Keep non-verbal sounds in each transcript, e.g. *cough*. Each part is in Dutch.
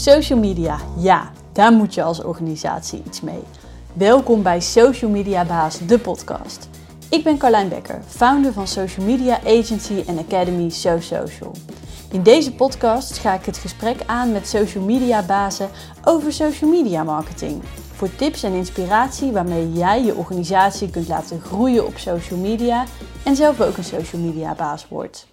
Social media, ja, daar moet je als organisatie iets mee. Welkom bij Social Media Baas, de podcast. Ik ben Carlijn Becker, founder van social media agency en academy SoSocial. In deze podcast ga ik het gesprek aan met social media bazen over social media marketing. Voor tips en inspiratie waarmee jij je organisatie kunt laten groeien op social media en zelf ook een social media baas wordt.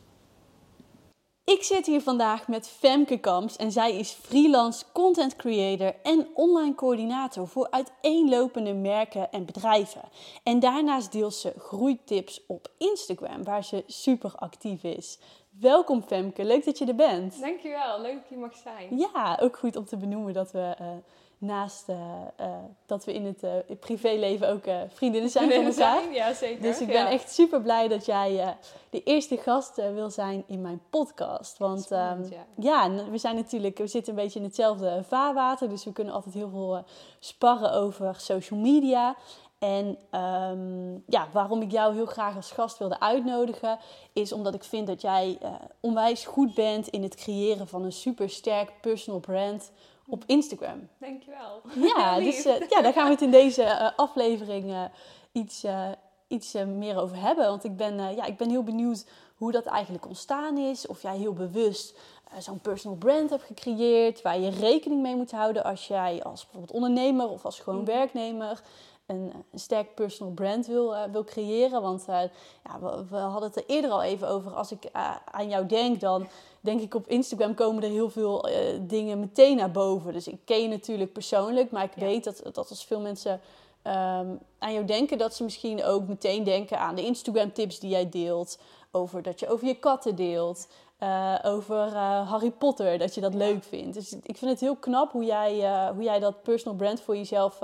Ik zit hier vandaag met Femke Kamps en zij is freelance content creator en online coördinator voor uiteenlopende merken en bedrijven. En daarnaast deelt ze groeitips op Instagram, waar ze super actief is. Welkom Femke, leuk dat je er bent. Dankjewel, leuk dat je mag zijn. Ja, ook goed om te benoemen dat we uh, naast uh, uh, dat we in het privéleven ook vriendinnen zijn van elkaar. Zijn? Ja, zeker. Dus ik ben ja. echt super blij dat jij de eerste gast wil zijn in mijn podcast. Want Spannend, um, ja. ja, we zijn natuurlijk, we zitten een beetje in hetzelfde vaarwater, dus we kunnen altijd heel veel sparren over social media. En um, ja, waarom ik jou heel graag als gast wilde uitnodigen, is omdat ik vind dat jij uh, onwijs goed bent in het creëren van een super sterk personal brand op Instagram. Dankjewel. Ja, *laughs* dus uh, ja, daar gaan we het in deze uh, aflevering iets, iets meer over hebben. Want ik ben, ja, ik ben heel benieuwd hoe dat eigenlijk ontstaan is. Of jij heel bewust zo'n personal brand hebt gecreëerd, waar je rekening mee moet houden als jij als bijvoorbeeld ondernemer of als gewoon Mhm. werknemer een, sterk personal brand wil, uh, wil creëren. Want uh, ja, we, we, hadden het er eerder al even over. Als ik uh, aan jou denk, dan denk ik op Instagram komen er heel veel eh, dingen meteen naar boven. Dus ik ken je natuurlijk persoonlijk, maar ik Ja. weet dat, dat als veel mensen um, aan jou denken, dat ze misschien ook meteen denken aan de Instagram tips die jij deelt. Over dat je over je katten deelt. Uh, over uh, Harry Potter, dat je dat leuk vindt. Dus ik vind het heel knap hoe jij, uh, hoe jij dat personal brand voor jezelf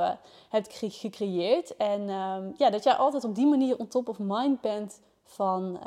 hebt gecre gecreëerd. En um, ja, dat jij altijd op die manier on top of mind bent van,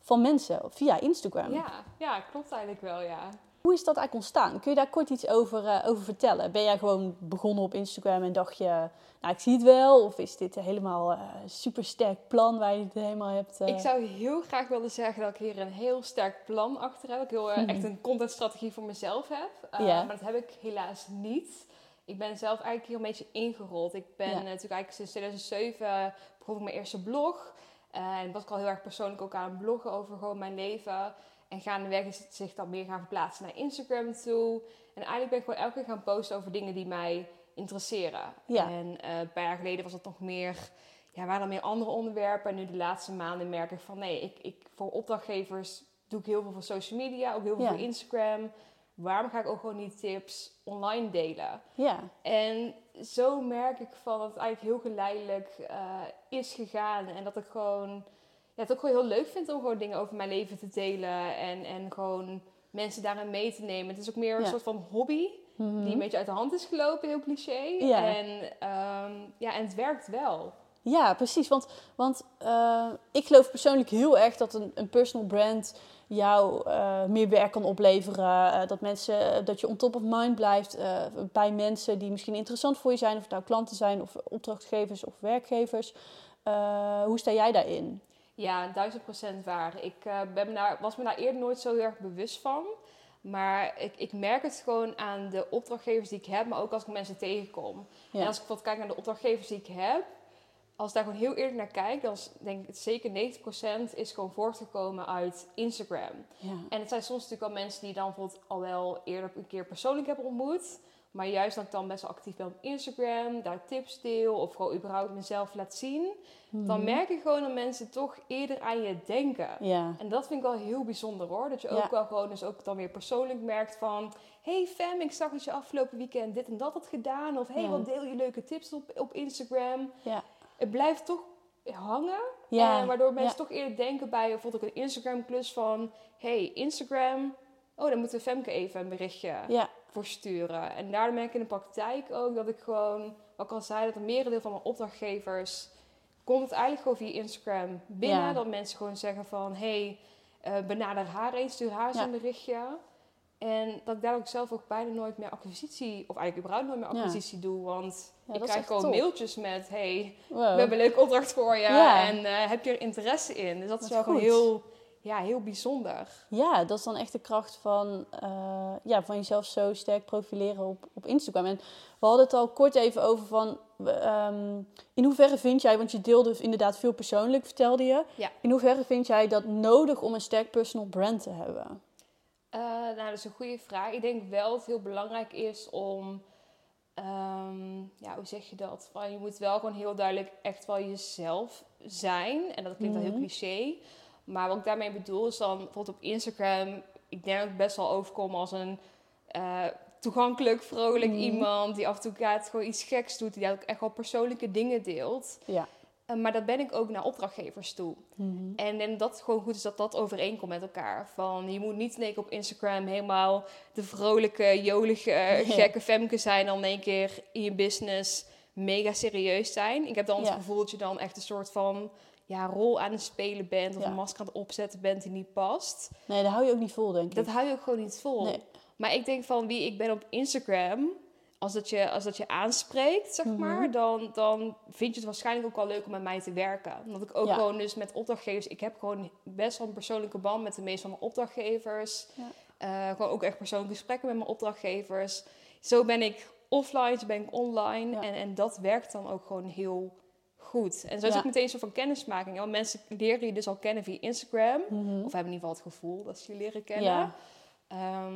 van mensen via Instagram. Ja, ja, klopt eigenlijk wel, ja. Hoe is dat eigenlijk ontstaan? Kun je daar kort iets over, over vertellen? Ben jij gewoon begonnen op Instagram en dacht je, nou ik zie het wel? Of is dit helemaal een super sterk plan waar je het helemaal hebt? Ik zou heel graag willen zeggen dat ik hier een heel sterk plan achter heb. Dat ik heel Mhm. echt een contentstrategie voor mezelf heb. Uh. Maar dat heb ik helaas niet. Ik ben zelf eigenlijk hier een beetje ingerold. Ik ben Ja. uh, natuurlijk eigenlijk sinds 2007 begon ik mijn eerste blog. Uh, en was ik al heel erg persoonlijk ook aan het bloggen over gewoon mijn leven. En gaandeweg is het zich dan meer gaan verplaatsen naar Instagram toe. En eigenlijk ben ik gewoon elke keer gaan posten over dingen die mij interesseren. Ja. En uh, een paar jaar geleden was het nog meer, ja, waren er meer andere onderwerpen. En nu de laatste maanden merk ik van nee, ik, ik, voor opdrachtgevers doe ik heel veel van social media, ook heel veel Ja. voor Instagram. Waarom ga ik ook gewoon niet tips online delen? Ja, En zo merk ik van dat het eigenlijk heel geleidelijk uh, is gegaan. En dat ik gewoon, ja, het ook gewoon heel leuk vind om gewoon dingen over mijn leven te delen. En, en gewoon mensen daarin mee te nemen. Het is ook meer een Ja. soort van hobby Mhm. die een beetje uit de hand is gelopen, heel cliché. Ja. En, um, ja, en het werkt wel. Ja, precies. Want, want uh, ik geloof persoonlijk heel erg dat een, een personal brand jou uh, meer werk kan opleveren. Uh, dat, mensen, dat je on top of mind blijft bij mensen die misschien interessant voor je zijn. Of het nou klanten zijn of opdrachtgevers of werkgevers. hoe sta jij daarin? Ja, duizend procent waar. Ik ben me daar, was me daar eerder nooit zo heel erg bewust van. Maar ik, ik merk het gewoon aan de opdrachtgevers die ik heb, maar ook als ik mensen tegenkom. Ja. En als ik bijvoorbeeld kijk naar de opdrachtgevers die ik heb, als ik daar gewoon heel eerlijk naar kijk, dan denk ik zeker 90% is gewoon voortgekomen uit Instagram. Ja. En het zijn soms natuurlijk al mensen die dan bijvoorbeeld al wel eerder een keer persoonlijk hebben ontmoet. Maar juist dat ik dan best wel actief ben op Instagram, daar tips deel of gewoon überhaupt mezelf laat zien. Dan merk ik gewoon dat mensen toch eerder aan je denken. Ja. En dat vind ik wel heel bijzonder hoor. Dat je ook Ja. wel gewoon dus ook dan weer persoonlijk merkt van... Hey fam, ik zag dat je afgelopen weekend dit en dat had gedaan. Of hey, Ja. wat deel je leuke tips op, op Instagram. Ja. Het blijft toch hangen. En waardoor mensen toch eerder denken bij bijvoorbeeld ook een Instagram klus van... Hey, Instagram... Oh, dan moeten we Femke even een berichtje Ja. Voor sturen. En daardoor merk ik in de praktijk ook dat ik gewoon... Wat ik al zei, dat een merendeel van mijn opdrachtgevers... Komt het eigenlijk gewoon via Instagram binnen. Ja. Dat mensen gewoon zeggen van... Hey, eh, benader haar eens, stuur haar Ja. een berichtje. En dat ik daar ook zelf ook bijna nooit meer acquisitie... Of eigenlijk überhaupt nooit meer Ja. acquisitie doe. Want Ja, ik krijg gewoon top. mailtjes met... Hey, Wow. we hebben een leuke opdracht voor je. Ja. En eh, heb je er interesse in? Dus dat is wel gewoon heel, ja, heel bijzonder. Ja, dat is dan echt de kracht van, eh, ja, van jezelf zo sterk profileren op, op Instagram. En we hadden het al kort even over van, ehm, in hoeverre vind jij, want je deelde inderdaad veel persoonlijk, vertelde je. Ja. In hoeverre vind jij dat nodig om een sterk personal brand te hebben? Uh, nou, dat is een goede vraag. Ik denk wel dat het heel belangrijk is om, ehm, ja, hoe zeg je dat? Van, je moet wel gewoon heel duidelijk echt wel jezelf zijn. En dat klinkt wel heel Mhm. cliché. Maar wat ik daarmee bedoel is dan bijvoorbeeld op Instagram. Ik denk dat ik best wel overkom als een eh, toegankelijk, vrolijk Mhm. iemand. Die af en toe gaat gewoon iets geks doet. Die ook echt wel persoonlijke dingen deelt. Ja. Eh, maar dat ben ik ook naar opdrachtgevers toe. Mhm. En, en dat het gewoon goed is dat dat overeenkomt met elkaar. Van, je moet niet in één keer op Instagram helemaal de vrolijke, jolige, *laughs* gekke femke zijn. Dan in één keer in je business mega serieus zijn. Ik heb dan het Ja. gevoel dat je dan echt een soort van ja, rol aan het spelen bent. Of Ja. een masker aan het opzetten bent die niet past. Nee, dat hou je ook niet vol, denk ik. Dat hou je ook gewoon niet vol. Nee. Maar ik denk van wie ik ben op Instagram... Als dat, je, als dat je aanspreekt, zeg Mhm. maar, dan, dan vind je het waarschijnlijk ook wel leuk om met mij te werken. Omdat ik ook Ja. gewoon dus met opdrachtgevers... Ik heb gewoon best wel een persoonlijke band met de meeste van mijn opdrachtgevers. Ja. Eh, gewoon ook echt persoonlijke gesprekken met mijn opdrachtgevers. Zo ben ik offline, zo ben ik online. En, en dat werkt dan ook gewoon heel goed. En zo is Ja. ook meteen een soort van kennismaking. Want mensen leren je dus al kennen via Instagram. Mhm. Of hebben in ieder geval het gevoel dat ze je leren kennen. Ja. Ehm,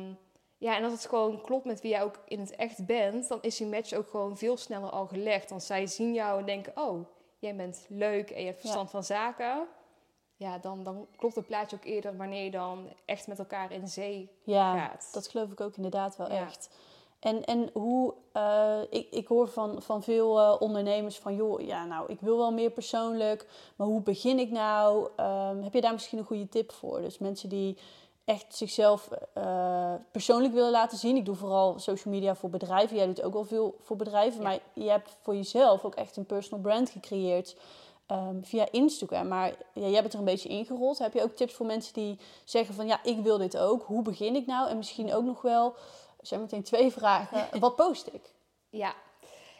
ja, en als het gewoon klopt met wie jij ook in het echt bent, dan is die match ook gewoon veel sneller al gelegd. Want zij zien jou en denken, oh, jij bent leuk en je hebt verstand van zaken. Ja, dan, dan klopt het plaatje ook eerder wanneer je dan echt met elkaar in zee Ja, gaat. dat geloof ik ook inderdaad wel Ja. echt. En, en hoe, eh, ik, ik hoor van, van veel eh, ondernemers van, joh, ja, nou, ik wil wel meer persoonlijk, maar hoe begin ik nou? Ehm, heb je daar misschien een goede tip voor? Dus mensen die echt zichzelf eh, persoonlijk willen laten zien. Ik doe vooral social media voor bedrijven. Jij doet ook wel veel voor bedrijven, Ja. maar je hebt voor jezelf ook echt een personal brand gecreëerd. ehm, via Instagram. Maar ja, jij bent er een beetje ingerold. Heb je ook tips voor mensen die zeggen van ja, ik wil dit ook. Hoe begin ik nou? En misschien ook nog wel, zijn meteen twee vragen. *laughs* Wat post ik? Ja.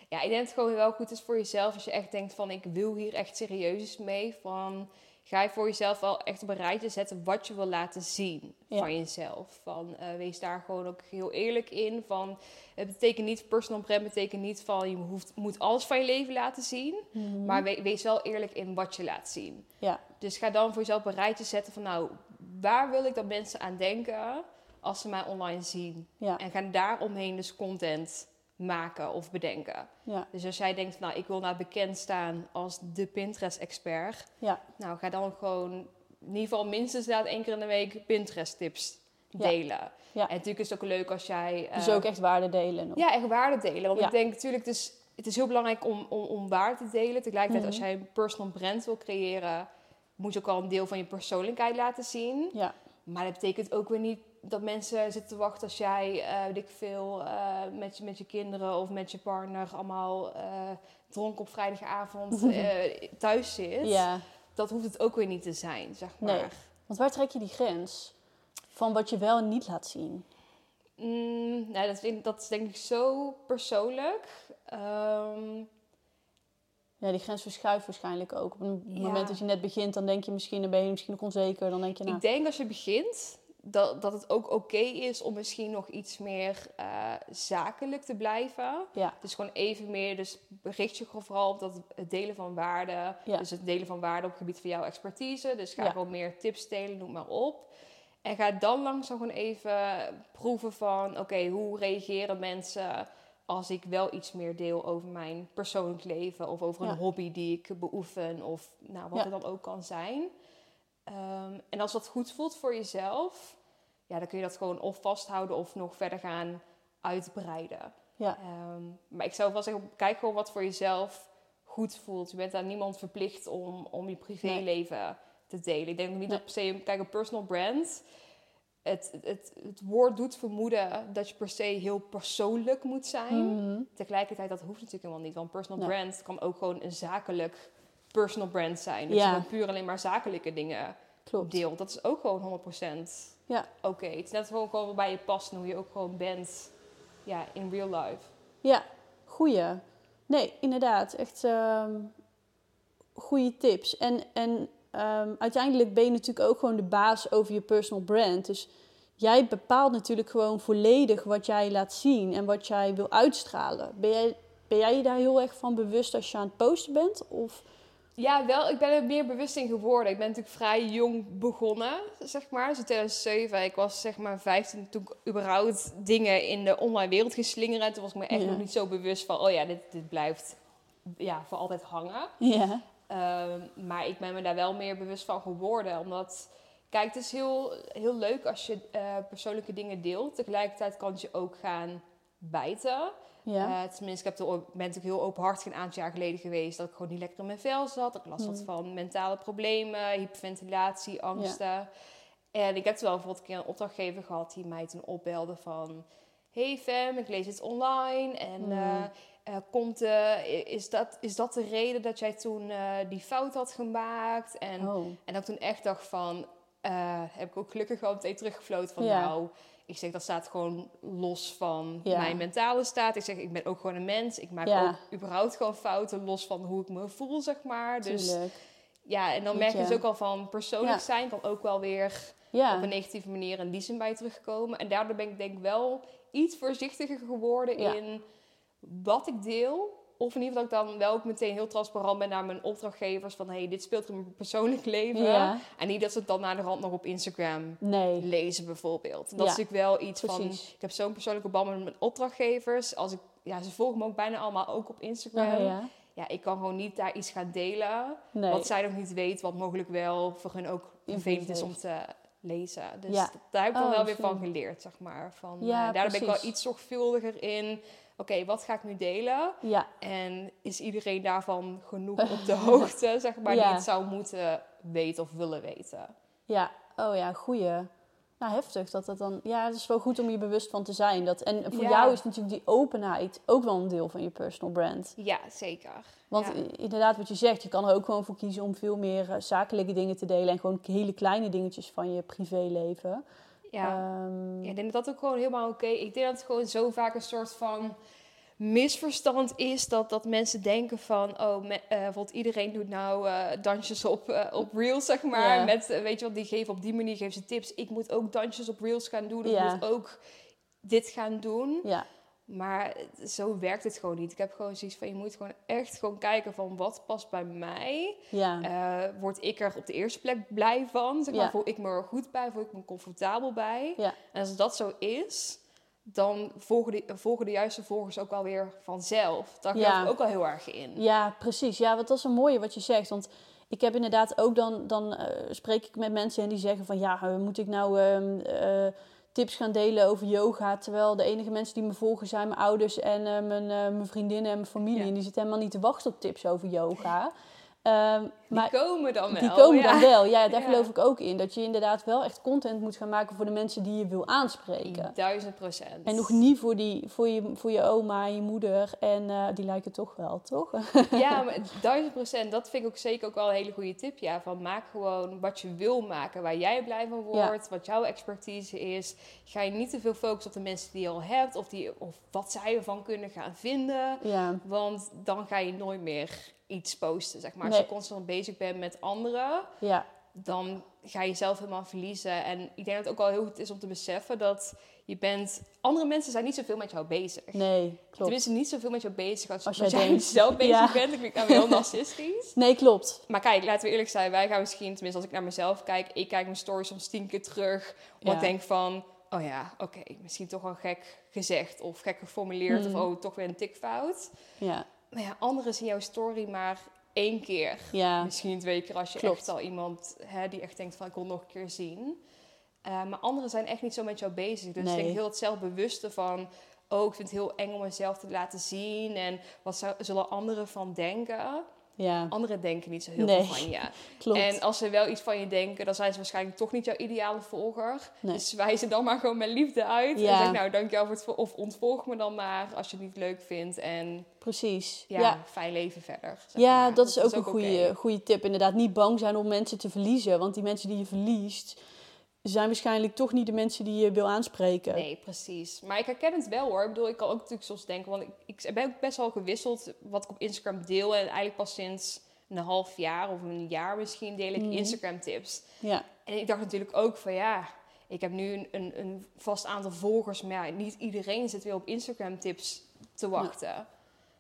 ja, ik denk dat het gewoon wel goed is voor jezelf als je echt denkt van ik wil hier echt serieus mee. Van, ga je voor jezelf wel echt op een rijtje zetten wat je wil laten zien Ja. van jezelf. Van, eh, wees daar gewoon ook heel eerlijk in. Van, het betekent niet, personal brand betekent niet van je hoeft, moet alles van je leven laten zien. Maar we- wees wel eerlijk in wat je laat zien. Ja, Dus ga dan voor jezelf op een rijtje zetten van nou, waar wil ik dat mensen aan denken als ze mij online zien? ja, En ga daaromheen dus content maken of bedenken. ja, Dus als jij denkt, nou, ik wil nou bekend staan als de Pinterest-expert. ja, Nou, ga dan gewoon in ieder geval minstens inderdaad één keer in de week Pinterest-tips delen. Ja. En natuurlijk is het ook leuk als jij... dus eh, ook echt waarde delen. Nog. Ja, echt waarde delen. Want ik denk natuurlijk, het is, het is heel belangrijk om, om, om waarde te delen. Tegelijkertijd, als Mhm. jij een personal brand wil creëren... moet je ook al een deel van je persoonlijkheid laten zien. Ja, Maar dat betekent ook weer niet dat mensen zitten te wachten als jij, eh weet ik veel, eh, met, je, met je kinderen of met je partner allemaal eh, dronken op vrijdagavond *laughs* thuis zit. ja. Dat hoeft het ook weer niet te zijn, zeg maar. Nee. Want waar trek je die grens? Van wat je wel en niet laat zien. Mm, nou, dat, is denk ik zo persoonlijk. Ehm, Ja, die grens verschuift waarschijnlijk ook. Op het Ja. moment dat je net begint, dan denk je misschien, dan ben je misschien nog onzeker. Dan denk je, nou, Ik denk als je begint, dat, dat het ook oké is om misschien nog iets meer eh, zakelijk te blijven. ja, Dus gewoon even meer, dus richt je gewoon vooral op dat het delen van waarde. Ja. Dus het delen van waarde op het gebied van jouw expertise. Dus ga Ja. gewoon meer tips delen, noem maar op. En ga dan langzaam gewoon even proeven van, oké, hoe reageren mensen als ik wel iets meer deel over mijn persoonlijk leven of over een hobby die ik beoefen of nou, wat het dan ook kan zijn. Ehm, en als dat goed voelt voor jezelf, ja, dan kun je dat gewoon of vasthouden of nog verder gaan uitbreiden. ja, Ehm, maar ik zou wel zeggen, kijk gewoon wat voor jezelf goed voelt. Je bent aan niemand verplicht om, om je privéleven te delen. Ik denk niet Nee. dat per se, kijk, een personal brand. Het, het, het woord doet vermoeden dat je per se heel persoonlijk moet zijn. Mhm. Tegelijkertijd, dat hoeft natuurlijk helemaal niet. Want personal Nee. brand kan ook gewoon een zakelijk personal brand zijn. Dat Ja. je gewoon puur alleen maar zakelijke dingen klopt. deelt. Dat is ook gewoon 100% Ja. oké. Het is net gewoon, gewoon wat bij je past en hoe je ook gewoon bent ja, in real life. Ja, goeie. Nee, inderdaad. Echt ehm goede tips. En, en ehm, uiteindelijk ben je natuurlijk ook gewoon de baas over je personal brand. Dus jij bepaalt natuurlijk gewoon volledig wat jij laat zien en wat jij wil uitstralen. Ben jij, ben jij je daar heel erg van bewust als je aan het posten bent? Of... Ja, wel. Ik ben er meer bewust in geworden. Ik ben natuurlijk vrij jong begonnen, zeg maar. Dus in 2007. Ik was zeg maar 15 toen ik überhaupt dingen in de online wereld ging slingeren. Toen was ik me echt Ja. nog niet zo bewust van... Oh ja, dit, dit blijft ja, voor altijd hangen. Ja, Ehm, maar ik ben me daar wel meer bewust van geworden. Omdat, kijk, het is heel, heel leuk als je eh, persoonlijke dingen deelt. Tegelijkertijd kan het je ook gaan bijten. Ja. Eh, tenminste, ik heb er, ben natuurlijk heel openhartig een aantal jaar geleden geweest. Dat ik gewoon niet lekker in mijn vel zat. Ik last had Hmm. van mentale problemen, hyperventilatie, angsten. En ik heb toen wel bijvoorbeeld een keer een opdrachtgever gehad die mij toen opbelde van... Hey Fem, ik lees het online en Hmm. eh, eh, komt, is, dat, is dat de reden dat jij toen die fout had gemaakt? En, oh. en dat ik toen echt dacht van... heb ik ook gelukkig wel meteen teruggefloten van Ja. nou... Ik zeg, dat staat gewoon los van Ja. mijn mentale staat. Ik zeg, ik ben ook gewoon een mens. Ik maak Ja. ook überhaupt gewoon fouten, los van hoe ik me voel, zeg maar. Dus Tuurlijk. ja, en dan merk je dus ook al van persoonlijk zijn kan ook wel weer op een negatieve manier in die zin bij terugkomen. En daardoor ben ik denk ik wel iets voorzichtiger geworden in wat ik deel. Of in ieder geval dat ik dan wel ook meteen heel transparant ben naar mijn opdrachtgevers. Van hey, dit speelt in mijn persoonlijk *laughs* leven. Ja. En niet dat ze het dan naar de rand nog op Instagram Nee. lezen bijvoorbeeld. Dat Ja, is natuurlijk wel iets van... Ik heb zo'n persoonlijke band met mijn opdrachtgevers. Als ik, ja, ze volgen me ook bijna allemaal ook op Instagram. Ja, ik kan gewoon niet daar iets gaan delen. Nee. Wat zij nog niet weet, wat mogelijk wel voor hun ook vervelend is om te lezen. Dus Ja. daar heb ik dan Oh, wel weer van geleerd, zeg maar. Van, Ja, eh, daardoor ben ik wel iets zorgvuldiger in... Oké, wat ga ik nu delen? Ja. En is iedereen daarvan genoeg *laughs* op de hoogte, zeg maar, Ja. die het zou moeten weten of willen weten? Ja, oh ja, goeie. Nou, heftig dat dat dan... Ja, het is wel goed om je bewust van te zijn. Dat, en voor Ja. jou is natuurlijk die openheid ook wel een deel van je personal brand. Ja, zeker. Want Ja. inderdaad, wat je zegt, je kan er ook gewoon voor kiezen om veel meer eh, zakelijke dingen te delen. En gewoon hele kleine dingetjes van je privéleven. Ja. Ehm, Ja, ik denk dat dat ook gewoon helemaal oké Ik denk dat het gewoon zo vaak een soort van misverstand is dat, dat mensen denken van, oh, me, eh, bijvoorbeeld iedereen doet nou eh, dansjes op, eh, op Reels, zeg maar. Met, weet je wat, die geven op die manier geven ze tips. Ik moet ook dansjes op Reels gaan doen, Ja. moet ook dit gaan doen. ja, Maar zo werkt het gewoon niet. Ik heb gewoon zoiets van, je moet gewoon echt gewoon kijken van, wat past bij mij? ja, Eh, word ik er op de eerste plek blij van? Zeg maar, Ja. Voel ik me er goed bij? Voel ik me comfortabel bij? ja, En als dat zo is, dan volgen de, volgen de juiste volgers ook wel weer vanzelf. Daar geloof Ja. ik ook wel heel erg in. ja, precies. Ja, dat is een mooie wat je zegt. Want ik heb inderdaad ook dan, dan eh, spreek ik met mensen en die zeggen van ja, moet ik nou ehm, eh, tips gaan delen over yoga? Terwijl de enige mensen die me volgen zijn mijn ouders en eh, mijn, eh, mijn vriendinnen en mijn familie. Ja. En die zitten helemaal niet te wachten op tips over yoga. Ehm, maar die komen dan wel. die komen ja. dan wel. Ja, daar Ja. geloof ik ook in. Dat je inderdaad wel echt content moet gaan maken voor de mensen die je wil aanspreken. Duizend procent. En nog niet voor, die, voor, je, voor je oma en je moeder. En eh, die lijken toch wel, toch? *laughs* Ja, maar duizend procent. Dat vind ik ook zeker ook wel een hele goede tip. Ja, van maak gewoon wat je wil maken. Waar jij blij van Ja. wordt. Wat jouw expertise is. Ga je niet te veel focussen op de mensen die je al hebt. Of, die, of wat zij ervan kunnen gaan vinden. ja, Want dan ga je nooit meer iets posten, zeg maar. Als je constant bezig bent met anderen, ja, dan ga je jezelf helemaal verliezen. En ik denk dat het ook wel heel goed is om te beseffen dat je bent... Andere mensen zijn niet zoveel met jou bezig. nee, klopt. Tenminste, niet zoveel met jou bezig als, Als als jij jij denkt. *laughs* zelf bezig Ja. bent. Klinkt nou heel narcistisch. *laughs* Nee, klopt. Maar kijk, laten we eerlijk zijn. Wij gaan misschien, tenminste als ik naar mezelf kijk... Ik kijk mijn stories soms tien keer terug. Omdat Ja. ik denk van... Oh ja, oké, misschien toch wel gek gezegd. Of gek geformuleerd. Hmm. Of oh, toch weer een tikfout. Ja, ja, anderen zien jouw story maar één keer. ja, Misschien twee keer als je Klopt. echt al iemand hè, die echt denkt van ik wil nog een keer zien. Eh, maar anderen zijn echt niet zo met jou bezig. Dus Nee. ik denk heel het zelfbewuste van... Oh, ik vind het heel eng om mezelf te laten zien. En wat zou, zullen anderen van denken? Ja, Anderen denken niet zo heel Nee. veel van je. *laughs* klopt. En als ze wel iets van je denken, dan zijn ze waarschijnlijk toch niet jouw ideale volger. Nee. Dus wijs ze dan maar gewoon met liefde uit. Ja. En zeg nou, dankjewel voor het... Of ontvolg me dan maar als je het niet leuk vindt. En Precies. ja, Ja, fijn leven verder. zeg ja maar. dat is ook een goede, goede tip. Inderdaad, niet bang zijn om mensen te verliezen. Want die mensen die je verliest, zijn waarschijnlijk toch niet de mensen die je wil aanspreken. Nee, precies. Maar ik herken het wel hoor. Ik bedoel, ik kan ook natuurlijk soms denken, want ik, ik ben ook best wel gewisseld wat ik op Instagram deel. En eigenlijk pas sinds een half jaar of een jaar misschien deel ik Mhm. Instagram tips. Ja, En ik dacht natuurlijk ook van ja, ik heb nu een, een, een vast aantal volgers, maar ja, niet iedereen zit weer op Instagram tips te wachten.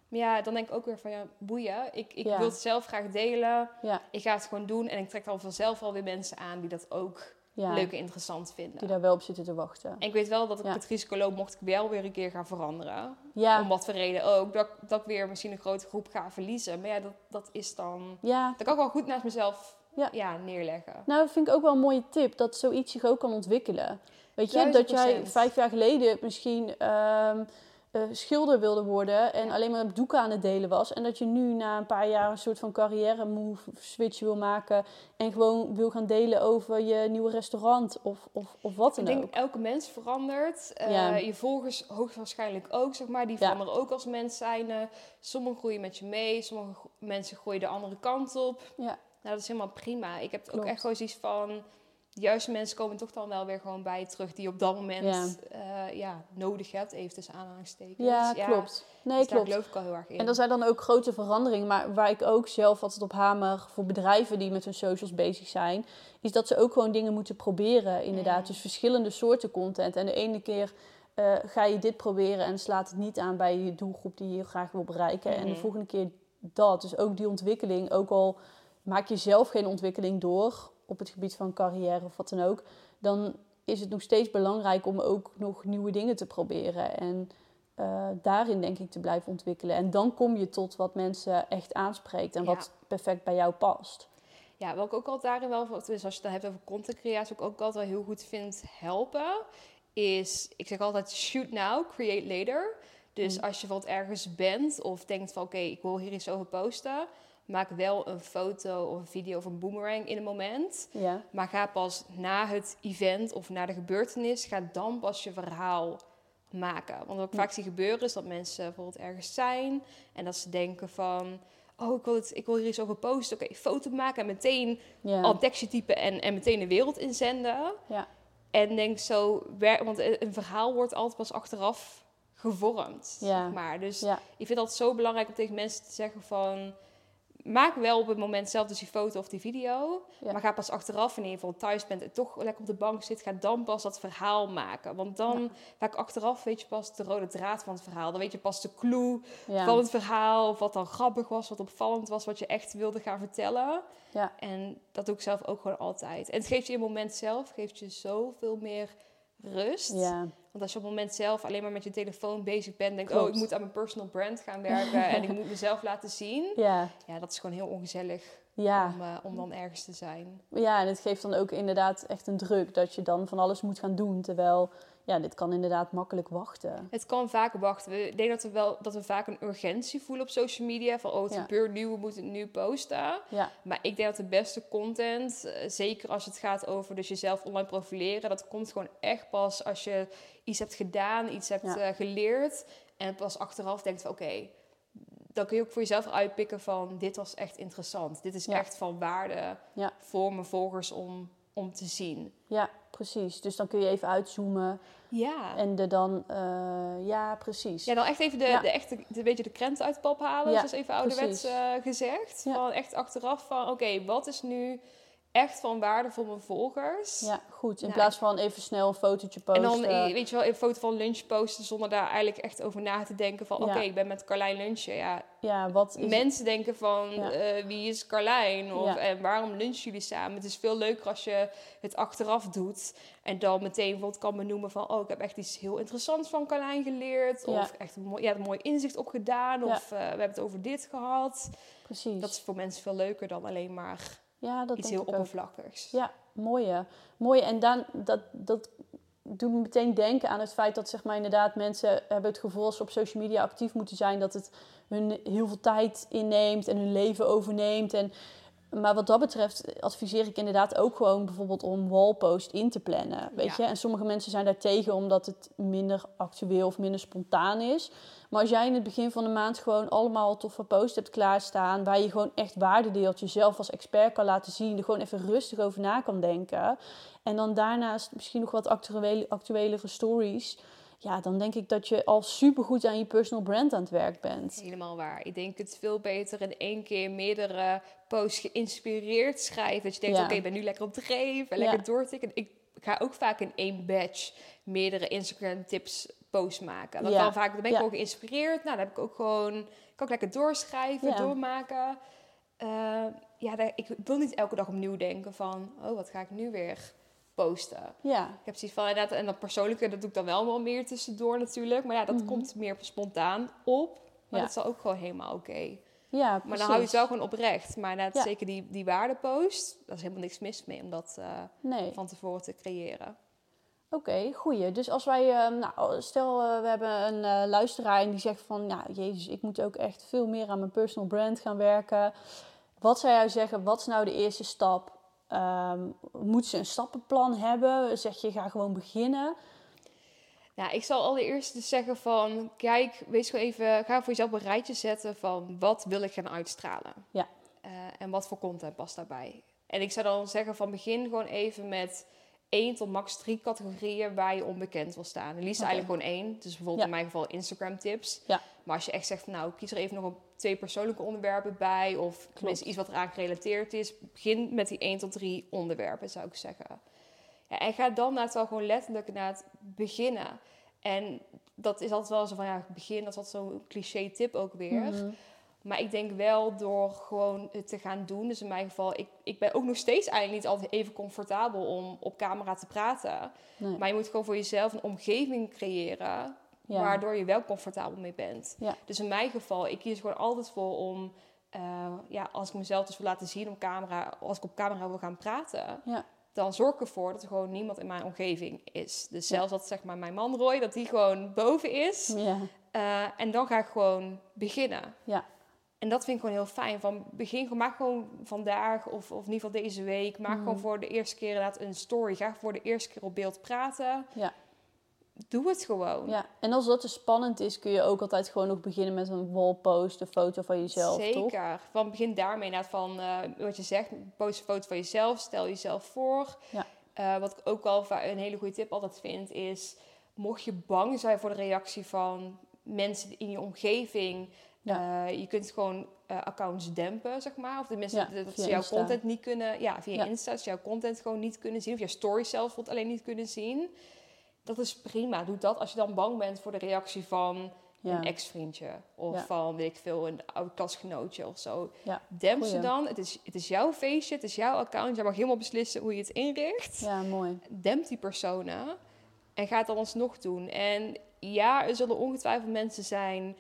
Maar ja, dan denk ik ook weer van ja, boeien. Ik, ik Ja. wil het zelf graag delen. ja, Ik ga het gewoon doen en ik trek dan vanzelf alweer mensen aan die dat ook ja. leuk en interessant vinden. Die daar wel op zitten te wachten. En ik weet wel dat ik Ja. het risico loop, mocht ik wel weer een keer gaan veranderen. Ja, Om wat voor reden ook. Dat, dat ik weer misschien een grote groep ga verliezen. Maar ja, dat, dat is dan... ja. Dat kan ik wel goed naast mezelf Ja. neerleggen. Nou, dat vind ik ook wel een mooie tip. Dat zoiets zich ook kan ontwikkelen. Weet je, dat jij vijf jaar geleden misschien ehm, eh, schilder wilde worden en alleen maar doeken aan het delen was. En dat je nu na een paar jaar een soort van carrière move switch wil maken. En gewoon wil gaan delen over je nieuwe restaurant of, of, of wat Ik dan denk ook. elke mens verandert. Eh, Ja. Je volgers hoogstwaarschijnlijk ook, zeg maar. Die Ja. veranderen ook als mens zijn. Sommigen groeien met je mee. Sommige mensen groeien de andere kant op. Ja. Nou, dat is helemaal prima. Ik heb ook echt gewoon zoiets van... De juiste mensen komen toch dan wel weer gewoon bij je terug... die je op dat moment Ja. ja. ja, nodig hebt. Even tussen aanhalingstekens. Ja, klopt. Nee, dus daar klopt. geloof ik al heel erg in. En er zijn dan ook grote veranderingen. Maar waar ik ook zelf altijd op hamer voor bedrijven die met hun socials bezig zijn, is dat ze ook gewoon dingen moeten proberen. Inderdaad. Mm. Dus verschillende soorten content. En de ene keer eh, ga je dit proberen en slaat het niet aan bij je doelgroep die je graag wil bereiken. En de Mhm. volgende keer dat. Dus ook die ontwikkeling, ook al maak je zelf geen ontwikkeling door op het gebied van carrière of wat dan ook, dan is het nog steeds belangrijk om ook nog nieuwe dingen te proberen. En eh, daarin denk ik te blijven ontwikkelen. En dan kom je tot wat mensen echt aanspreekt en Ja. wat perfect bij jou past. Ja, wat ik ook altijd daarin wel, dus als je het dan hebt over content creatie, wat ik ook altijd wel heel goed vind helpen, is, ik zeg altijd shoot now, create later. Dus Mm. als je bijvoorbeeld ergens bent of denkt van oké, ik wil hier iets over posten, maak wel een foto of een video of een boomerang in een moment. Ja, Maar ga pas na het event of na de gebeurtenis, ga dan pas je verhaal maken. Want wat ik vaak zie gebeuren is dat mensen bijvoorbeeld ergens zijn en dat ze denken van... Oh, ik wil, het, ik wil hier iets over posten. Oké, foto maken en meteen ja, al tekstje typen en, en meteen de wereld inzenden. ja, En denk zo, want een verhaal wordt altijd pas achteraf gevormd. Ja. Zeg maar. Dus ja, ik vind het altijd zo belangrijk om tegen mensen te zeggen van... Maak wel op het moment zelf dus die foto of die video. Ja. Maar ga pas achteraf, wanneer je bijvoorbeeld thuis bent en toch lekker op de bank zit, ga dan pas dat verhaal maken. Want dan, vaak achteraf, weet je pas de rode draad van het verhaal. Dan weet je pas de clue ja. van het verhaal. Of wat dan grappig was, wat opvallend was, wat je echt wilde gaan vertellen. Ja. En dat doe ik zelf ook gewoon altijd. En het geeft je in het moment zelf, geeft je zoveel meer rust. ja. Want als je op het moment zelf alleen maar met je telefoon bezig bent, denk Klopt. oh, ik moet aan mijn personal brand gaan werken en ik moet mezelf laten zien. ja. Ja, dat is gewoon heel ongezellig Ja, om, eh, om dan ergens te zijn. ja, en het geeft dan ook inderdaad echt een druk dat je dan van alles moet gaan doen. Terwijl, ja, dit kan inderdaad makkelijk wachten. Het kan vaak wachten. We- Ik denk dat we wel dat we vaak een urgentie voelen op social media. Van oh, het Ja. gebeurt nu, we moeten het nu posten. Ja, Maar ik denk dat de beste content, eh, zeker als het gaat over dus jezelf online profileren, dat komt gewoon echt pas als je iets hebt gedaan, iets hebt Ja. eh, geleerd. En pas achteraf denkt van oké, dan kun je ook voor jezelf uitpikken van dit was echt interessant. Dit is echt van waarde voor mijn volgers om, om te zien. ja, precies. Dus dan kun je even uitzoomen Ja. en er dan, eh, ja, precies. Ja, dan echt even de, Ja. de echte, de, beetje de krent uit de pap halen. Ja, zoals even ouderwets eh, gezegd. Ja. Van echt achteraf van, oké, wat is nu echt van waarde voor mijn volgers? Ja, goed. In Nou, plaats van even snel een fotootje En posten. dan, eh, weet je wel, een foto van lunch posten zonder daar eigenlijk echt over na te denken van, Ja. oké, ik ben met Carlijn lunchen. Ja, ja, wat is mensen denken van, Ja. eh, wie is Carlijn? Of, Ja. En waarom lunchen jullie samen? Het is veel leuker als je het achteraf doet. En dan meteen bijvoorbeeld kan benoemen van, oh, ik heb echt iets heel interessants van Carlijn geleerd. Of echt een mooi, ja, een mooi inzicht opgedaan. Of eh, we hebben het over dit gehad. Precies. Dat is voor mensen veel leuker dan alleen maar ja, dat iets denk heel ik ook. oppervlakkigs. Ja, mooie. Mooie. En dan, dat, dat doet me meteen denken aan het feit dat zeg maar, inderdaad mensen hebben het gevoel als ze op social media actief moeten zijn, dat het hun heel veel tijd inneemt en hun leven overneemt. En, maar wat dat betreft adviseer ik inderdaad ook gewoon bijvoorbeeld om wallpost in te plannen. Weet Ja. je? En sommige mensen zijn daar tegen omdat het minder actueel of minder spontaan is. Maar als jij in het begin van de maand gewoon allemaal toffe posts hebt klaarstaan, waar je gewoon echt waarde deelt, jezelf als expert kan laten zien, er gewoon even rustig over na kan denken. En dan daarnaast misschien nog wat actuele, actuelere stories. ja, dan denk ik dat je al supergoed aan je personal brand aan het werk bent. Helemaal waar. Ik denk het veel beter in één keer meerdere posts geïnspireerd schrijven. Dat je denkt, Ja. oké, ik ben nu lekker op dreef en Ja. lekker doortikken. Ik ga ook vaak in één batch meerdere Instagram tips posts maken. Dan, Ja. kan vaak, dan ben ik Ja. gewoon geïnspireerd. Nou, dan heb ik ook gewoon, ik kan ook lekker doorschrijven, Ja. doormaken. Eh, ja, ik wil niet elke dag opnieuw denken van, oh, wat ga ik nu weer posten? Ja, Ik heb zoiets van, inderdaad, en dat persoonlijke, dat doe ik dan wel wel meer tussendoor natuurlijk. Maar ja, dat Mhm. komt meer spontaan op. Maar Ja. dat is ook gewoon helemaal oké. Ja Maar dan hou je het wel gewoon oprecht. Maar Ja. zeker die, die waardepost, daar is helemaal niks mis mee om dat eh, Nee. van tevoren te creëren. Oké, goeie. Dus als wij, eh, nou, stel eh, we hebben een luisteraar en die zegt van, ja, jezus, ik moet ook echt veel meer aan mijn personal brand gaan werken. Wat zou jij zeggen, wat is nou de eerste stap? Ehm, moet ze een stappenplan hebben? Zeg je, ga gewoon beginnen? Nou, ik zal allereerst dus zeggen van, kijk, wees gewoon even, ga voor jezelf een rijtje zetten van wat wil ik gaan uitstralen. Ja. Eh, en wat voor content past daarbij. En ik zou dan zeggen van begin gewoon even met één tot max drie categorieën waar je onbekend wil staan. En liefst eigenlijk gewoon één. Dus bijvoorbeeld Ja. in mijn geval Instagram tips. Ja. Maar als je echt zegt van nou, kies er even nog een, twee persoonlijke onderwerpen bij. Of tenminste iets wat eraan gerelateerd is. Begin met die één tot drie onderwerpen zou ik zeggen. Ja, en ga dan na het wel gewoon letterlijk naar het beginnen. En dat is altijd wel zo van ja, begin, dat is altijd zo'n cliché tip ook weer. Mhm. Maar ik denk wel door gewoon het te gaan doen. Dus in mijn geval, ik, ik ben ook nog steeds eigenlijk niet altijd even comfortabel om op camera te praten. Nee. Maar je moet gewoon voor jezelf een omgeving creëren Ja. waardoor je wel comfortabel mee bent. Ja. Dus in mijn geval, ik kies gewoon altijd voor om, eh, ja, als ik mezelf dus wil laten zien op camera, als ik op camera wil gaan praten, Ja. Dan zorg ik ervoor dat er gewoon niemand in mijn omgeving is. Dus zelfs dat zeg maar mijn man Roy, dat die gewoon boven is. Ja. Eh, en dan ga ik gewoon beginnen. Ja. En dat vind ik gewoon heel fijn. Van begin gewoon, maak gewoon vandaag of, of in ieder geval deze week. Maak Mhm. gewoon voor de eerste keer inderdaad een story. Ga voor de eerste keer op beeld praten. Ja. Doe het gewoon. ja. En als dat te spannend is, kun je ook altijd gewoon nog beginnen met een wallpost, een foto van jezelf, toch? Zeker. Van begin daarmee inderdaad van eh, wat je zegt. Post een foto van jezelf. Stel jezelf voor. Ja. Eh, wat ik ook wel een hele goede tip altijd vind is... Mocht je bang zijn voor de reactie van mensen in je omgeving... Ja. eh, je kunt gewoon accounts dempen, zeg maar. Of tenminste, Ja, dat ze jouw Insta. content niet kunnen... Ja, via. Insta. Dat ze jouw content gewoon niet kunnen zien. Of jouw stories zelf bijvoorbeeld alleen niet kunnen zien. Dat is prima. Doe dat als je dan bang bent voor de reactie van Ja. een ex-vriendje. Of Ja. van, weet ik veel, een oud klasgenootje of zo. Ja, Demp ze dan. Het is, het is jouw feestje, het is jouw account. Jij mag helemaal beslissen hoe je het inricht. Ja, mooi. Demp die personen en ga het dan alsnog doen. En ja, er zullen ongetwijfeld mensen zijn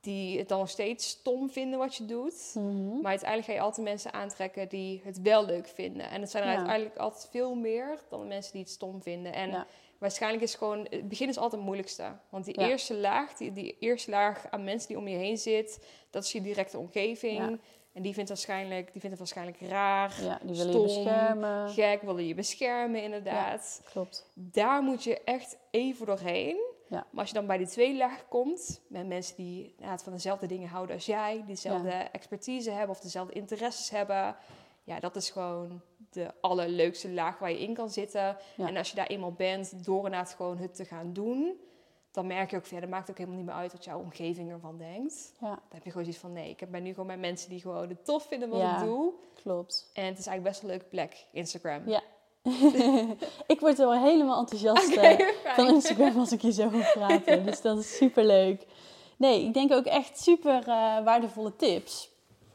die het dan nog steeds stom vinden wat je doet. Mhm. Maar uiteindelijk ga je altijd mensen aantrekken die het wel leuk vinden. En het zijn er Ja. uiteindelijk altijd veel meer dan de mensen die het stom vinden. En Ja. Waarschijnlijk is gewoon... Het begin is altijd het moeilijkste. Want die Ja. eerste laag, die, die eerste laag aan mensen die om je heen zit... dat is je directe omgeving. Ja. En die vindt, waarschijnlijk, die vindt het waarschijnlijk raar, Ja, die willen Stom, je beschermen. gek, willen je beschermen inderdaad. Klopt. Daar moet je echt even doorheen. Ja. Maar als je dan bij die tweede laag komt, met mensen die inderdaad van dezelfde dingen houden als jij, die dezelfde expertise hebben of dezelfde interesses hebben, ja, dat is gewoon de allerleukste laag waar je in kan zitten. Ja. En als je daar eenmaal bent, door inderdaad gewoon het te gaan doen, dan merk je ook, ja, dat maakt ook helemaal niet meer uit wat jouw omgeving ervan denkt. Ja, Dan heb je gewoon zoiets van, nee, ik ben nu gewoon met mensen die gewoon het tof vinden wat Ja. ik doe. klopt. En het is eigenlijk best een leuke plek, Instagram. Ja. *laughs* ik word wel helemaal enthousiast eh, van Instagram als ik je zo hoor praten. *laughs* dus dat is super leuk. Nee, ik denk ook echt super eh, waardevolle tips.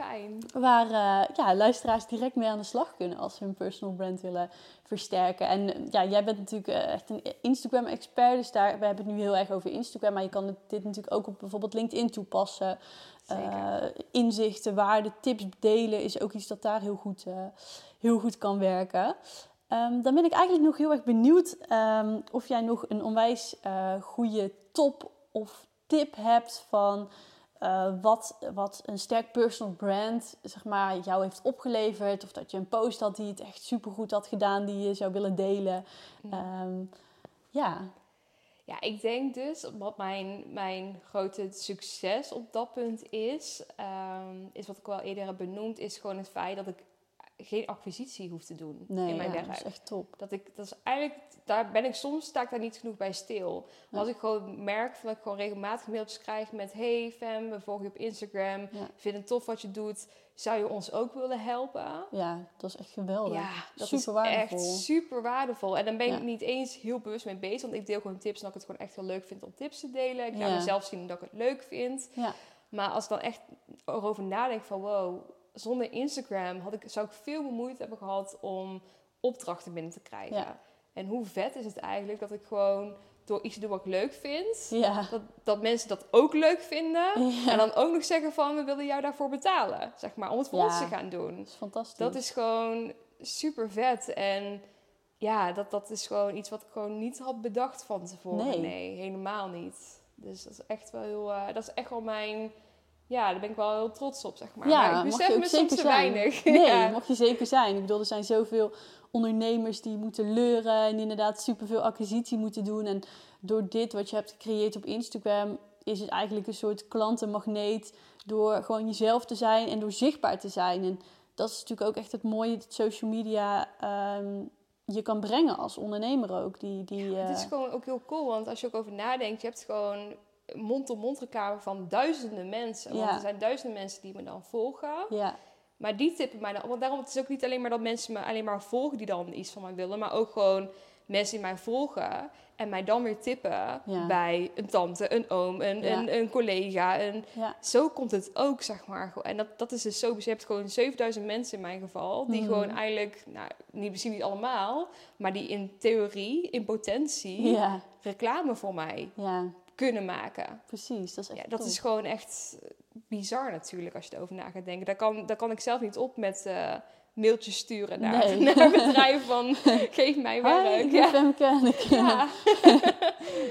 Fijn. Waar eh, ja, luisteraars direct mee aan de slag kunnen als ze hun personal brand willen versterken. En eh, ja, jij bent natuurlijk eh, echt een Instagram-expert. Dus daar, we hebben het nu heel erg over Instagram. Maar je kan dit natuurlijk ook op bijvoorbeeld LinkedIn toepassen. Inzichten, waarden, tips delen is ook iets dat daar heel goed, heel goed kan werken. Ehm, dan ben ik eigenlijk nog heel erg benieuwd ehm, of jij nog een onwijs goede top of tip hebt van eh, wat, wat een sterk personal brand zeg maar, jou heeft opgeleverd. Of dat je een post had die het echt supergoed had gedaan, die je zou willen delen. Ehm, ja, Ja, ik denk dus, wat mijn, mijn grote succes op dat punt is, ehm, is wat ik wel eerder heb benoemd, is gewoon het feit dat ik geen acquisitie hoef te doen Nee, in mijn ja, werk. dat is echt top. Dat ik, dat is eigenlijk, daar ben ik soms, sta ik daar niet genoeg bij stil. Ja. Als ik gewoon merk dat ik gewoon regelmatig mailtjes krijg met... Hey fam, we volgen je op Instagram, Ja. vind het tof wat je doet. Zou je ons ook willen helpen? Ja, dat is echt geweldig. Ja, dat Super is waardevol. echt super waardevol. En dan ben ik niet eens heel bewust mee bezig. Want ik deel gewoon tips en dat ik het gewoon echt heel leuk vind om tips te delen. Ik laat mezelf zien dat ik het leuk vind. Ja. Maar als ik dan echt erover nadenk van wow, zonder Instagram had ik, zou ik veel moeite hebben gehad om opdrachten binnen te krijgen. Ja. En hoe vet is het eigenlijk dat ik gewoon door iets te doen wat ik leuk vind, Ja. dat, dat mensen dat ook leuk vinden. Ja. En dan ook nog zeggen van we willen jou daarvoor betalen, zeg maar, om het voor ons te gaan doen. Dat is fantastisch. Dat is gewoon super vet. En ja, dat, dat is gewoon iets wat ik gewoon niet had bedacht van tevoren. Nee. Nee, helemaal niet. Dus dat is echt wel heel, eh, dat is echt wel mijn, ja, daar ben ik wel heel trots op, zeg maar. Ja, maar ik besef me soms zeker te weinig. *laughs* Nee, ja. mag je zeker zijn. Ik bedoel, er zijn zoveel ondernemers die moeten leuren en inderdaad superveel acquisitie moeten doen. En door dit wat je hebt gecreëerd op Instagram is het eigenlijk een soort klantenmagneet door gewoon jezelf te zijn en door zichtbaar te zijn. En dat is natuurlijk ook echt het mooie dat social media ehm, je kan brengen als ondernemer ook. Die, die, Het is eh, gewoon ook heel cool, want als je ook over nadenkt, je hebt gewoon mond-op-mond reclame van duizenden mensen. Want Ja. er zijn duizenden mensen die me dan volgen. ja, Maar die tippen mij dan. Want daarom het is ook niet alleen maar dat mensen me alleen maar volgen die dan iets van mij willen. Maar ook gewoon mensen die mij volgen. En mij dan weer tippen Ja. bij een tante, een oom, een, Ja. een, een collega. Een, ja, zo komt het ook, zeg maar. En dat, dat is dus zo. Je hebt gewoon 7000 mensen in mijn geval. Die Mhm. gewoon eigenlijk, nou, niet, misschien niet allemaal. Maar die in theorie, in potentie, reclame voor mij ja, kunnen maken. precies. Dat is echt Ja, dat top. is gewoon echt bizar natuurlijk als je erover na gaat denken. Daar kan, daar kan ik zelf niet op met eh, mailtjes sturen naar, Nee. *laughs* naar bedrijven van *laughs* geef mij Hi, werk. ik ben Ja. Femke en ik... Ja. *laughs*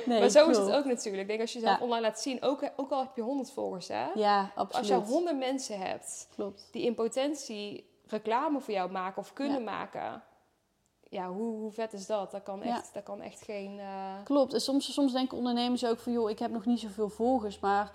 Nee, maar zo is het ook natuurlijk. Ik denk als je jezelf Ja. online laat zien, ook, ook al heb je 100 volgers, hè? Ja, als absoluut. je 100 mensen hebt Klopt. die in potentie reclame voor jou maken of kunnen maken, ja, hoe, hoe vet is dat? Dat kan Ja. echt, dat kan echt geen. eh, Klopt. En soms, soms denken ondernemers ook van... joh, ik heb nog niet zoveel volgers, maar...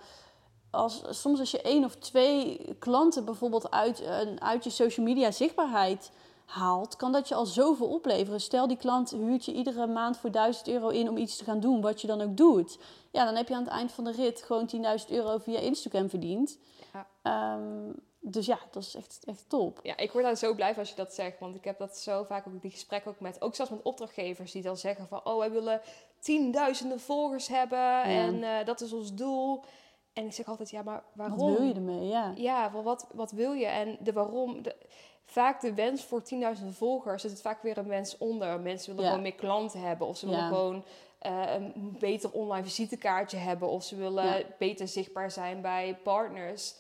Als, soms als je één of twee klanten bijvoorbeeld uit, een- uit je social media zichtbaarheid haalt, kan dat je al zoveel opleveren. Stel die klant huurt je iedere maand voor 1000 euro in om iets te gaan doen, wat je dan ook doet. Ja, dan heb je aan het eind van de rit gewoon 10.000 euro via Instagram verdiend. Ja. Ehm, dus ja, dat is echt, echt top. Ja, ik word daar zo blij van als je dat zegt. Want ik heb dat zo vaak ook die gesprekken ook met, ook zelfs met opdrachtgevers die dan zeggen van, oh, wij willen tienduizenden volgers hebben en eh, dat is ons doel. En ik zeg altijd, ja, maar waarom? Wat wil je ermee? Ja. Ja, wat, wat wil je? En de waarom, de, vaak de wens voor 10.000 volgers, zit het vaak weer een wens onder. Mensen willen Ja. gewoon meer klanten hebben of ze Ja. willen gewoon eh, een beter online visitekaartje hebben of ze willen beter zichtbaar zijn bij partners.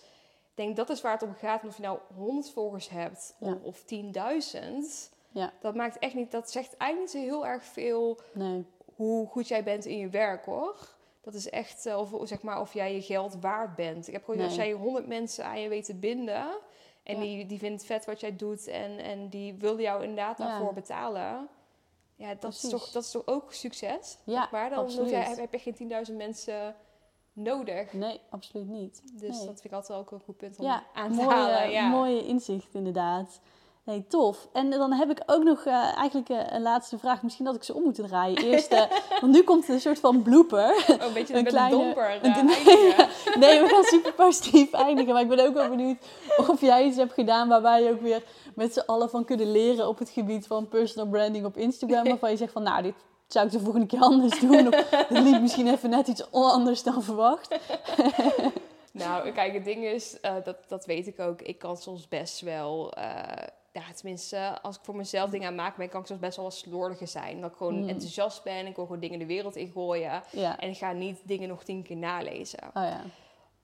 Ik denk dat is waar het om gaat. Of je nou 100 volgers hebt Ja. of, of 10.000, Ja. dat maakt echt niet, dat zegt eigenlijk niet zo heel erg veel Nee. hoe goed jij bent in je werk hoor. Dat is echt, eh, of, zeg maar, of jij je geld waard bent. Ik heb gewoon, als jij 100 mensen aan je weet te binden. En Ja. die, die vindt het vet wat jij doet. En, en die wil jou inderdaad daarvoor betalen. Ja, dat is, toch, dat is toch ook succes? Ja, maar dan absoluut. jij, heb, heb je geen 10.000 mensen nodig. Nee, absoluut niet. Dus Nee. dat vind ik altijd ook een goed punt om Ja, aan te mooie, halen. Ja. mooie inzicht inderdaad. Nee, tof. En dan heb ik ook nog eh, eigenlijk eh, een laatste vraag. Misschien dat ik ze om moet draaien. Eerst, eh, *laughs* want nu komt een soort van blooper. Oh, een beetje Een met kleine- een domper een-. *laughs* Nee, we gaan super positief eindigen. Maar ik ben ook wel benieuwd of jij iets hebt gedaan waarbij je ook weer met z'n allen van kunnen leren op het gebied van personal branding op Instagram. *laughs* Waarvan je zegt van nou, dit zou ik de volgende keer anders doen. Of *laughs* dit liep misschien even net iets anders dan verwacht. *laughs* Nou, kijk, het ding is, eh, dat, dat weet ik ook. Ik kan soms best wel, eh, ja, tenminste, als ik voor mezelf dingen aan het maken ben, kan ik soms best wel wat slordiger zijn. Dat ik gewoon Mm. enthousiast ben, ik wil gewoon dingen de wereld ingooien. Ja. En ik ga niet dingen nog tien keer nalezen. Oh ja.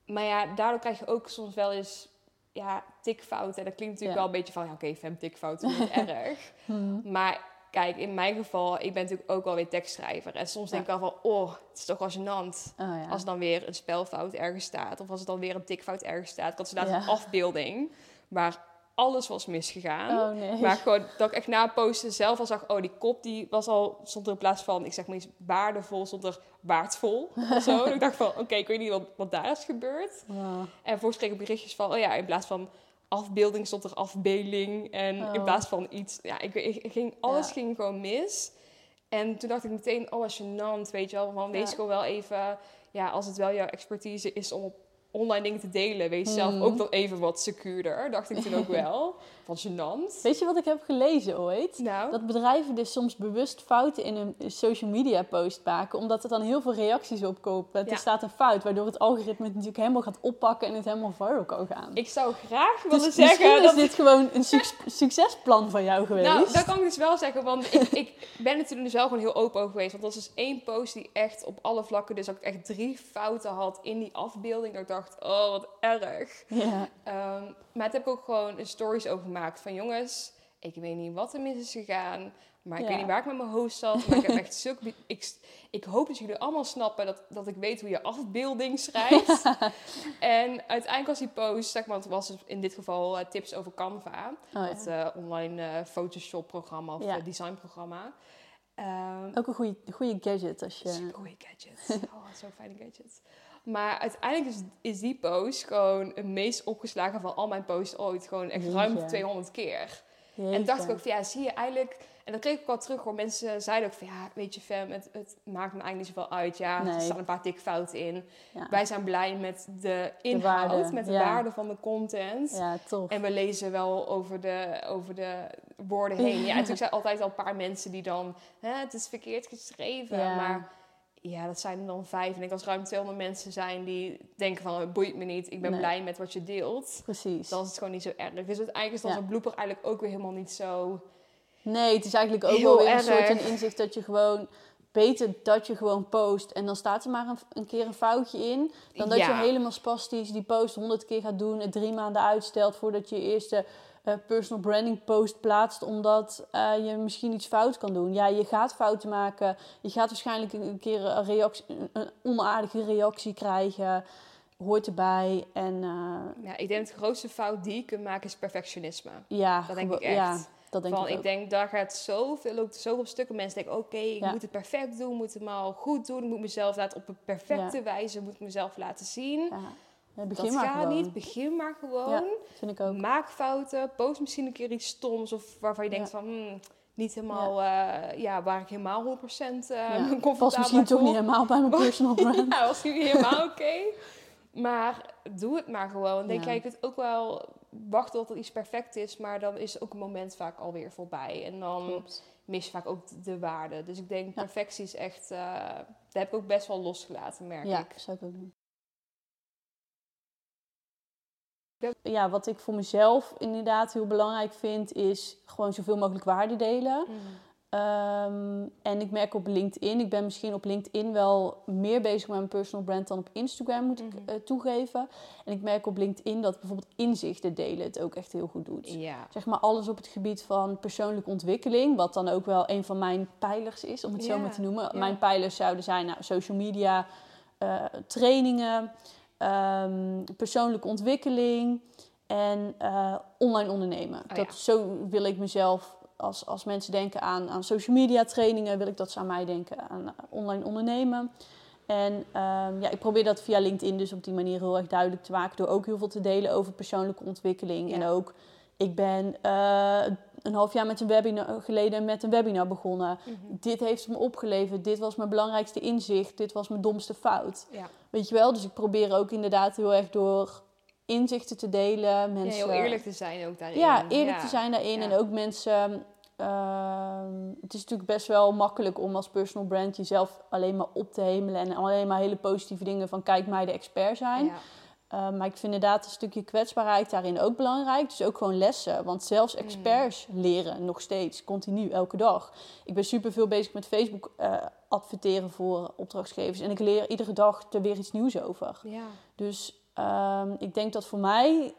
Maar ja, daardoor krijg je ook soms wel eens, ja, tikfouten. En dat klinkt natuurlijk Ja. wel een beetje van, ja, oké, fem tikfouten, niet *laughs* erg. Mhm. Maar kijk, in mijn geval, ik ben natuurlijk ook wel weer tekstschrijver. En soms denk ik wel van, oh, het is toch wel gênant. Oh ja. Als dan weer een spelfout ergens staat. Of als er dan weer een tikfout ergens staat. Ik had laatst Ja. een afbeelding waar alles was misgegaan. Oh nee. Maar gewoon dat ik echt na een posten zelf al zag... oh, die kop die was al... stond er in plaats van, ik zeg maar iets waardevol... stond er waardvol of zo. *laughs* Ik dacht van, oké, ik weet niet wat, wat daar is gebeurd. En vervolgens kreeg ik berichtjes van... oh ja, in plaats van afbeelding stond er afbeelding. En in Oh. plaats van iets, ja, ik, ging, alles Ja. ging gewoon mis. En toen dacht ik meteen, oh, gênant, weet je wel. Van, wees gewoon wel even, ja, als het wel jouw expertise is om op online dingen te delen, wees zelf Mhm. ook dan even wat secuurder. Dacht ik toen ook *laughs* wel. Gênant. Weet je wat ik heb gelezen ooit? Nou, Dat bedrijven dus soms bewust fouten in een social media post maken, omdat er dan heel veel reacties op. Ja. Er staat een fout, waardoor het algoritme het natuurlijk helemaal gaat oppakken en het helemaal viral kan gaan. ik zou graag Dus willen misschien zeggen is dat dit gewoon een suc- *laughs* succesplan van jou geweest. Nou, dat kan ik dus wel zeggen, want ik, ik ben natuurlijk dus wel gewoon heel open over geweest. Want dat is dus één post die echt op alle vlakken, dus dat ik echt drie fouten had in die afbeelding. Dat ik dacht, oh, wat erg. Ja, Ehm, maar het heb ik ook gewoon een stories over gemaakt van jongens, ik weet niet wat er mis is gegaan. Maar ik Ja. weet niet waar ik met mijn hoofd zat. Maar ik heb echt zulke... *laughs* Ik, ik hoop dat jullie allemaal snappen dat, dat ik weet hoe je afbeelding *laughs* schrijft. en uiteindelijk was die post, zeg maar, het was dus in dit geval eh, tips over Canva. Oh, Het ja. eh, online eh, Photoshop-programma of Ja. eh, design-programma. Ehm Ook een goede, goede gadget als je... Super goede gadget. *laughs* Oh, zo'n fijne gadget. Maar uiteindelijk is, is die post gewoon het meest opgeslagen van al mijn posts ooit. Gewoon echt ruim Jeetje. 200 keer. Jeetje. En dacht ik ook van ja, zie je eigenlijk... En dat kreeg ik ook wel terug hoor. Mensen zeiden ook van ja, weet je fam, het, het maakt me eigenlijk niet zoveel uit. Ja, Nee. er staan een paar dikke fouten in. Ja, Wij zijn blij met de inhoud, waarde, met de ja. waarde van de content. ja tof. En we lezen wel over de, over de woorden heen. Ja, natuurlijk zijn altijd al een paar mensen die dan... Hè, het is verkeerd geschreven. Ja. Maar ja, dat zijn er dan vijf. En ik als ruim 200 mensen zijn die denken van... Het boeit me niet, ik ben Nee. blij met wat je deelt. Precies. Dan is het gewoon niet zo erg. Dus uiteindelijk is dan Ja. zo'n blooper eigenlijk ook weer helemaal niet zo... Nee, het is eigenlijk ook wel weer een soort een inzicht dat je gewoon... Beter dat je gewoon post en dan staat er maar een, een keer een foutje in. Dan dat Ja. je helemaal spastisch die post honderd keer gaat doen. Het drie maanden uitstelt voordat je je eerste eh, personal branding post plaatst. Omdat eh, je misschien iets fout kan doen. Ja, je gaat fouten maken. Je gaat waarschijnlijk een, keer een, reactie, een, onaardige reactie krijgen. Hoort erbij. En eh, Ja, ik denk de grootste fout die je kunt maken is perfectionisme. ja, Dat denk ik echt. Ja, dat denk van, ik denk, daar gaat zoveel, ook zoveel stukken mensen denken, oké, ik Ja. moet het perfect doen, moet het maar goed doen, ik moet mezelf laten op een perfecte wijze, moet ik mezelf laten zien. Ja. Ja, begin dat maar gaat gewoon. niet, begin maar gewoon. Ja, vind ik ook. Maak fouten, post misschien een keer iets stoms of waarvan je denkt Ja. van, hmm, niet helemaal, ja. ja, waar ik helemaal 100% uh, Ja. *laughs* comfortabel Past misschien toch niet helemaal bij mijn *laughs* personal brand. ja, was niet helemaal oké. Maar doe het maar gewoon. Denk Ja. jij, je kunt ook wel wachten tot er iets perfect is, maar dan is ook een moment vaak alweer voorbij. En dan Klopt. mis je vaak ook de- de waarde. Dus ik denk, Ja. perfectie is echt, eh dat heb ik ook best wel losgelaten, merk Ja, ik. zou ik ook doen. Ja. Wat ik voor mezelf inderdaad heel belangrijk vind, is gewoon zoveel mogelijk waarde delen. Ehm, en ik merk op LinkedIn, ik ben misschien op LinkedIn wel meer bezig met mijn personal brand dan op Instagram, moet ik Mhm. eh, toegeven. En ik merk op LinkedIn dat bijvoorbeeld inzichten delen het ook echt heel goed doet. Ja. Zeg maar alles op het gebied van persoonlijke ontwikkeling, wat dan ook wel een van mijn pijlers is, om het zo maar te noemen. ja. Mijn pijlers zouden zijn nou, social media, eh, trainingen, ehm, persoonlijke ontwikkeling en eh, online ondernemen. Oh, dat, ja. Zo wil ik mezelf, als, als mensen denken aan, aan social media trainingen, wil ik dat ze aan mij denken, aan eh, online ondernemen. En ehm, ja, ik probeer dat via LinkedIn dus op die manier heel erg duidelijk te maken. Door ook heel veel te delen over persoonlijke ontwikkeling. Ja. En ook, ik ben eh, een half jaar met een webinar, geleden met een webinar begonnen. Mhm. Dit heeft me opgeleverd. Dit was mijn belangrijkste inzicht. Dit was mijn domste fout. Ja. Weet je wel? Dus ik probeer ook inderdaad heel erg door inzichten te delen. ja, Mensen, heel eerlijk te zijn ook daarin. ja, eerlijk Ja. te zijn daarin. Ja. En ook mensen. ehm, het is natuurlijk best wel makkelijk om als personal brand jezelf alleen maar op te hemelen. En alleen maar hele positieve dingen van kijk mij de expert zijn. Uh, maar ik vind inderdaad een stukje kwetsbaarheid daarin ook belangrijk. Dus ook gewoon lessen. Want zelfs experts leren nog steeds, continu, elke dag. Ik ben super veel bezig met Facebook uh, adverteren voor opdrachtgevers. En ik leer iedere dag er weer iets nieuws over. Ja. Dus um, ik denk dat voor mij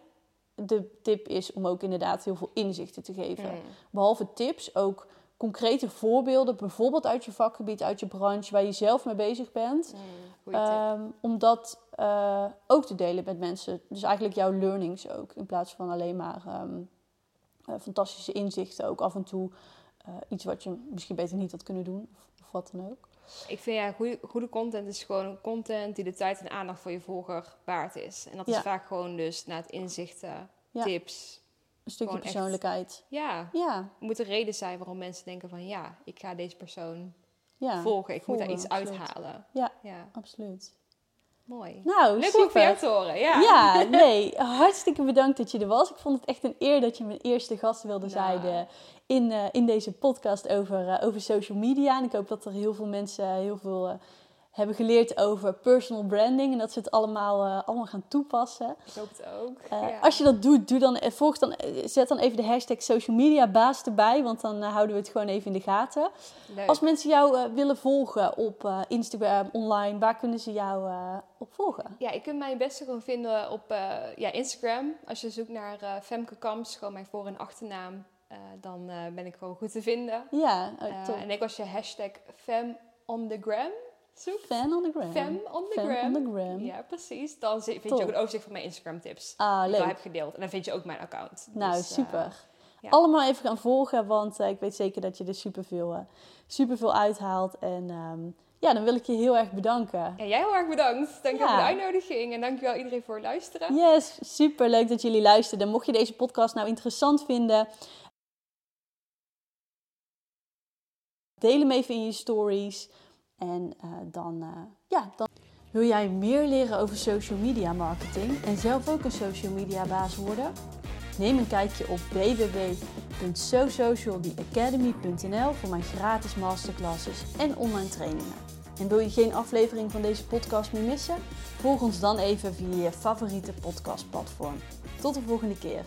de tip is om ook inderdaad heel veel inzichten te geven. Mm. Behalve tips, ook concrete voorbeelden, bijvoorbeeld uit je vakgebied, uit je branche, waar je zelf mee bezig bent. Mm. Goeie tip. Um, om dat uh, ook te delen met mensen. Dus eigenlijk jouw learnings ook, in plaats van alleen maar um, uh, fantastische inzichten. Ook af en toe uh, iets wat je misschien beter niet had kunnen doen, of, of wat dan ook. Ik vind ja, goede, goede content is gewoon content die de tijd en aandacht voor je volger waard is. En dat is Ja. vaak gewoon dus naar het inzichten Ja. tips. Een stukje echt- persoonlijkheid. Ja, Ja, er moet een reden zijn waarom mensen denken van ja, ik ga deze persoon ja. volgen. Ik moet daar iets absoluut. uithalen. Ja, Ja, absoluut. Mooi. Nou, Leuk super. om te horen. Ja. Ja, *laughs* nee, hartstikke bedankt dat je er was. Ik vond het echt een eer dat je mijn eerste gast wilde Nou. zijn eh, in, eh, in deze podcast over, eh, over social media. En ik hoop dat er heel veel mensen heel veel hebben geleerd over personal branding. En dat ze het allemaal, eh, allemaal gaan toepassen. Ik hoop het ook. Eh, ja. Als je dat doet, doe dan, eh, volg dan, zet dan even de hashtag social media baas erbij. Want dan houden we het gewoon even in de gaten. Leuk. Als mensen jou willen volgen op Instagram, online, waar kunnen ze jou op volgen? Ja, je kunt mij het beste gewoon vinden op ja, Instagram. Als je zoekt naar Femke Kamps, gewoon mijn voor- en achternaam, dan ben ik gewoon goed te vinden. Ja, oh, en ik als je hashtag Fem on the gram zoekt. Fan on the gram. Fem on the Fem gram. on the gram. Ja, precies. Dan vind Top. je ook een overzicht van mijn Instagram tips. Ah, Die ik heb gedeeld. En dan vind je ook mijn account. Nou, Dus, eh, super. ja. Allemaal even gaan volgen, want eh, ik weet zeker dat je er superveel, eh superveel uithaalt. En ehm, ja, dan wil ik je heel erg bedanken. en jij heel erg bedankt. Dank je Ja. voor de uitnodiging. En dankjewel iedereen voor het luisteren. Yes, super leuk dat jullie luisterden. Mocht je deze podcast nou interessant vinden, deel hem even in je stories. En eh, dan, eh, ja, dan. Wil jij meer leren over social media marketing en zelf ook een social media baas worden? Neem een kijkje op www.sosocialtheacademy.nl voor mijn gratis masterclasses en online trainingen. En wil je geen aflevering van deze podcast meer missen? Volg ons dan even via je favoriete podcastplatform. Tot de volgende keer.